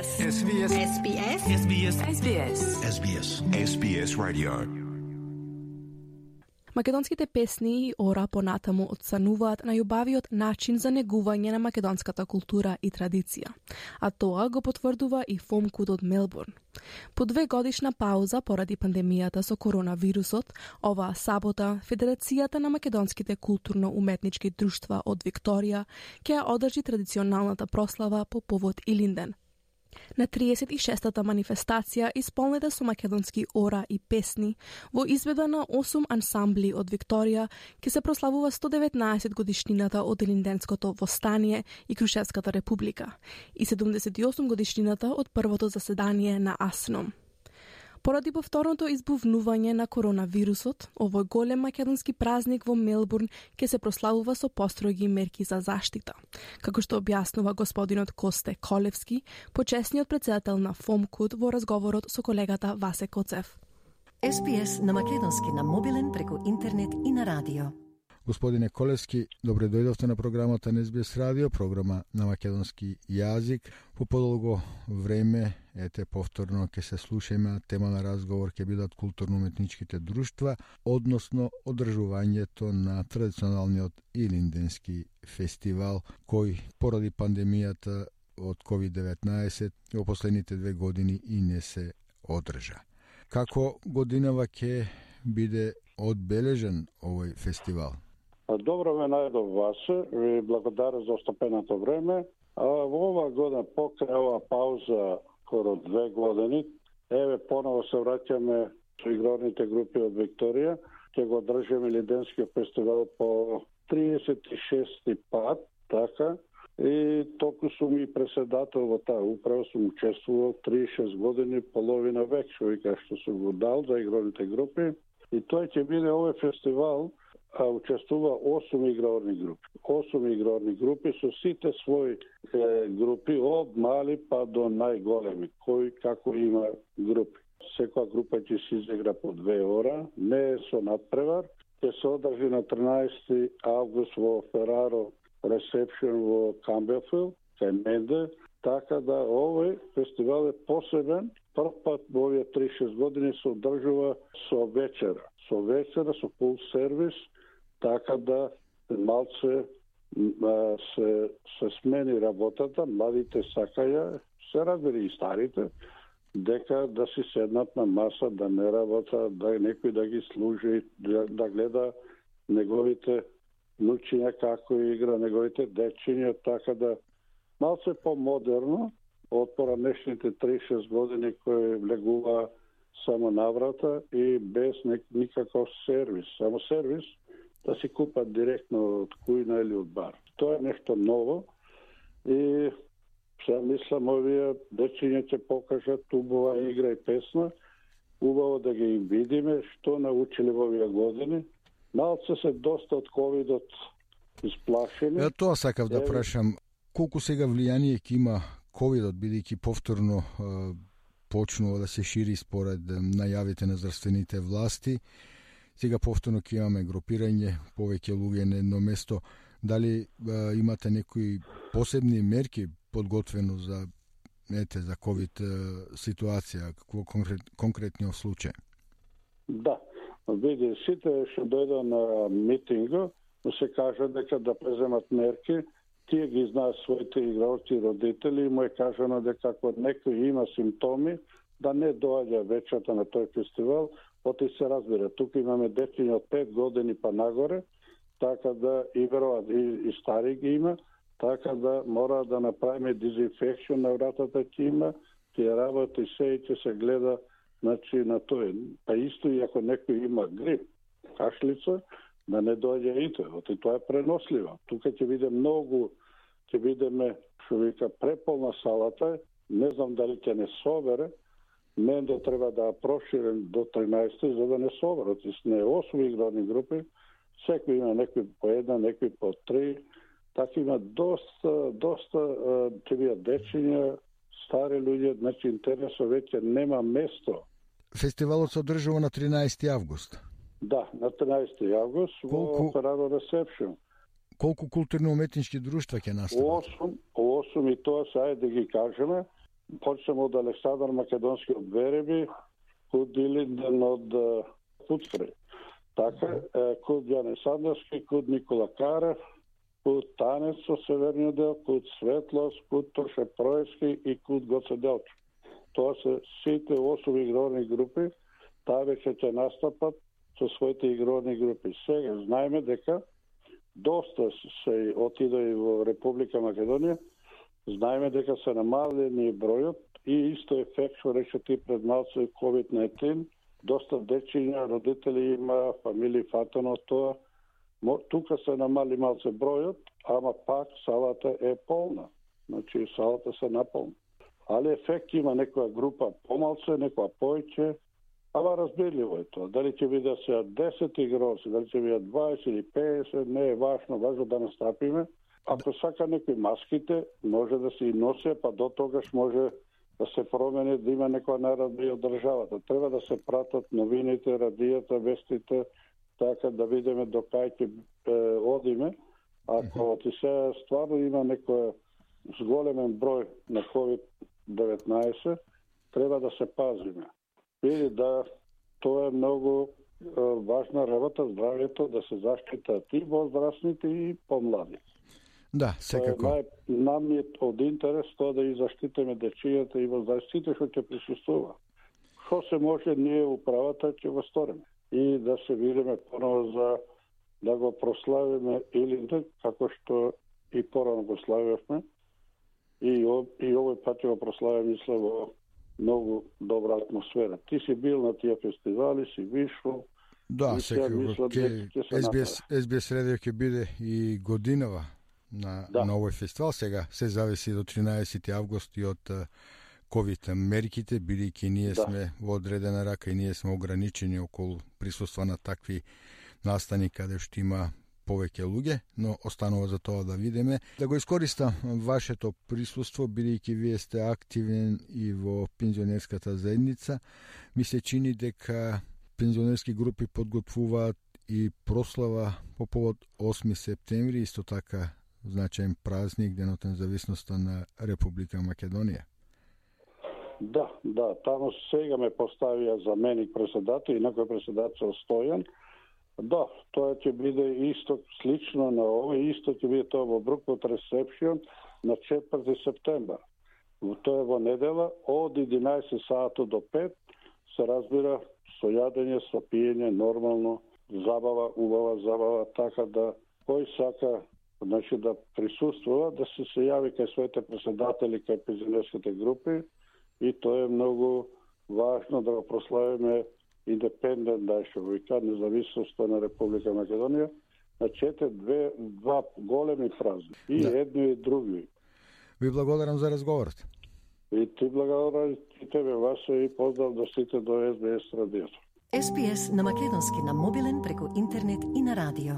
SBS. SBS. SBS. SBS. SBS. SBS. SBS Radio. Македонските песни и ора понатаму отстануваат најубавиот начин за негување на македонската култура и традиција, а тоа го потврдува и Фомкут од Мелбурн. По две годишна пауза поради пандемијата со коронавирусот, оваа сабота Федерацијата на македонските културно-уметнички друштва од Викторија ќе ја одржи традиционалната прослава по повод Илинден, На 36-та манифестација, исполнета со македонски ора и песни, во изведа на 8 ансамбли од Викторија, ќе се прославува 119 годишнината од Илинденското востание и Крушевската република и 78 годишнината од првото заседание на АСНОМ. Поради повторното избувнување на коронавирусот, овој голем македонски празник во Мелбурн ќе се прославува со построги мерки за заштита. Како што објаснува господинот Косте Колевски, почесниот председател на ФОМКУД во разговорот со колегата Васе Коцев. SPS на македонски на мобилен преку интернет и на радио. Господине Колевски, добре дојдовте на програмата на СБС Радио, програма на македонски јазик. По подолго време, ете, повторно ќе се слушаме, тема на разговор ќе бидат културно-уметничките друштва, односно одржувањето на традиционалниот Илинденски фестивал, кој поради пандемијата од COVID-19 во последните две години и не се одржа. Како годинава ќе биде одбележен овој фестивал? Добро ме најдов вас, ви благодарам за остапеното време. А во ова година покрај ова пауза скоро две години, еве поново се враќаме со игрорните групи од Викторија, ќе го држиме Лиденскиот фестивал по 36-ти пат, така, и току сум и преседател во таа управа, сум учествувал 36 години, половина век, што вика што сум го дал за игрорните групи. И тоа ќе биде овој фестивал а, учествува 8 игрорни групи. 8 игрорни групи со сите своји е, групи од мали па до најголеми, кои како има групи. Секоја група ќе се изигра по две ора, не е со надпревар. Ќе се одржи на 13 август во Фераро ресепшн во Камбелфилд, кај Менде, така да овој фестивал е посебен. Прв пат во овие 36 години се одржува со вечера. Со вечера, со пул сервис, така да малце се, се смени работата, младите сакаја, се разбери и старите, дека да си седнат на маса, да не работа, да некој да ги служи, да, да гледа неговите нучиња како игра, неговите дечиња, така да малце по-модерно, од поранешните 36 години кои влегува само наврата и без никаков сервис. Само сервис да си купат директно од кујна или од бар. Тоа е нешто ново и се мислам овие дечиња ќе покажат убава игра и песна, убаво да ги видиме што научиле во овие години. Малце се доста од ковидот исплашени. Е, тоа сакав да прашам. Колку сега влијание ќе има ковидот, бидејќи повторно почнува да се шири според најавите на здравствените власти. Сега повторно ќе имаме групирање, повеќе луѓе на едно место. Дали а, имате некои посебни мерки подготвено за ете за ковид ситуација, какво конкрет, конкретниот случај? Да. Види, сите што дојде на митинга, се кажа дека да преземат мерки, тие ги знаат своите игралци и родители и му е кажано дека ако некој има симптоми, да не доаѓа вечерта на тој фестивал, оти се разбира. Тука имаме дечиња од 5 години па нагоре, така да и веројат и, и стари ги има, така да мора да направиме дезинфекција на вратата ќе има, тие работи се и ќе се гледа значи на тој. Па исто и ако некој има грип, кашлица, да не дојде и тој, оти тоа е преносливо. Тука ќе биде многу, ќе бидеме, што вика, преполна салата, не знам дали ќе не собере, мен да треба да проширен до 13 за да не соберат. Не 8 играни групи, секој има некој по една, некој по три, така има доста, доста, ќе бидат дечиња, стари луѓе, значи интересо веќе нема место. Фестивалот се одржува на 13 август. Да, на 13 август Колку... во Фераро Ресепшн. Колку културно-уметнички друштва ќе настанат? 8, 8 и тоа сега да ги кажеме, почнемо од Александар Македонски од Вереби, од Илинден од Путфри. Така, код Јане Сандарски, код Никола Карев, код Танец со северниот дел, код Светлос, код Тоше Проевски и код Гоце Делчо. Тоа се сите особи игровни групи, таа веќе ќе настапат со своите игровни групи. Сега знаеме дека доста се отида и во Република Македонија, знаеме дека се намалени бројот и исто ефект што рече ти пред малце COVID-19, доста дечиња, родители има, фамилии фатено тоа, тука се намали малце бројот, ама пак салата е полна. Значи салата се наполна. Али ефект има некоја група помалце, некоја поеќе, ама разбирливо е тоа. Дали ќе биде се 10 игроци, дали ќе биде 20 или 50, не е важно, важно да настапиме. Ако сака некои маските, може да се и носе, па до тогаш може да се промени, да има некоја наредба од државата. Треба да се пратат новините, радијата, вестите, така да видиме до кај ќе одиме. Ако ти се стварно има некој зголемен број на COVID-19, треба да се пазиме. Види да тоа е многу важна работа здравјето да се заштитат и возрастните и помладите. Да, секако. Тоа е нај, од интерес тоа да и заштитиме дечијата и возрастите што ќе присуствува. Што се може ние управата ќе го сториме и да се видиме поново за да го прославиме или не, како што и порано го славевме. И, и овој пат го прославиме, мисля, во многу добра атмосфера. Ти си бил на тие фестивали, си вишол. Да, секако. Ке, СБС, СБС радио ќе биде и годинава на, да. на овој фестивал. Сега се зависи до 13 август и од COVID мерките, бидејќи ние да. сме во одредена рака и ние сме ограничени околу присуства на такви настани каде што има повеќе луѓе, но останува за тоа да видиме. Да го искориста вашето присуство, бидејќи вие сте активен и во пензионерската заедница, ми се чини дека пензионерски групи подготвуваат и прослава по повод 8 септември, исто така значаен празник, Денот на независноста на Република Македонија. Да, да, таму сега ме поставија заменик председател и некој председател Стојан. Да, тоа ќе биде исто слично на овој. исто ќе биде тоа во Брукот Ресепшион на 4 септембар. Тоа е во недела од 11 саато до 5 се разбира со јадење, со пиење, нормално, забава, убава забава, така да кој сака значи да присуствува, да се се јави кај своите председатели кај пензионерските групи и тоа е многу важно да го прославиме индепендент дај што вика независноста на Република Македонија на чете две два големи празни и да. едно и други. Ви благодарам за разговорот. И ти благодарам и тебе Васо и поздрав до сите до СБС радиото. СПС на македонски на мобилен преку интернет и на радио.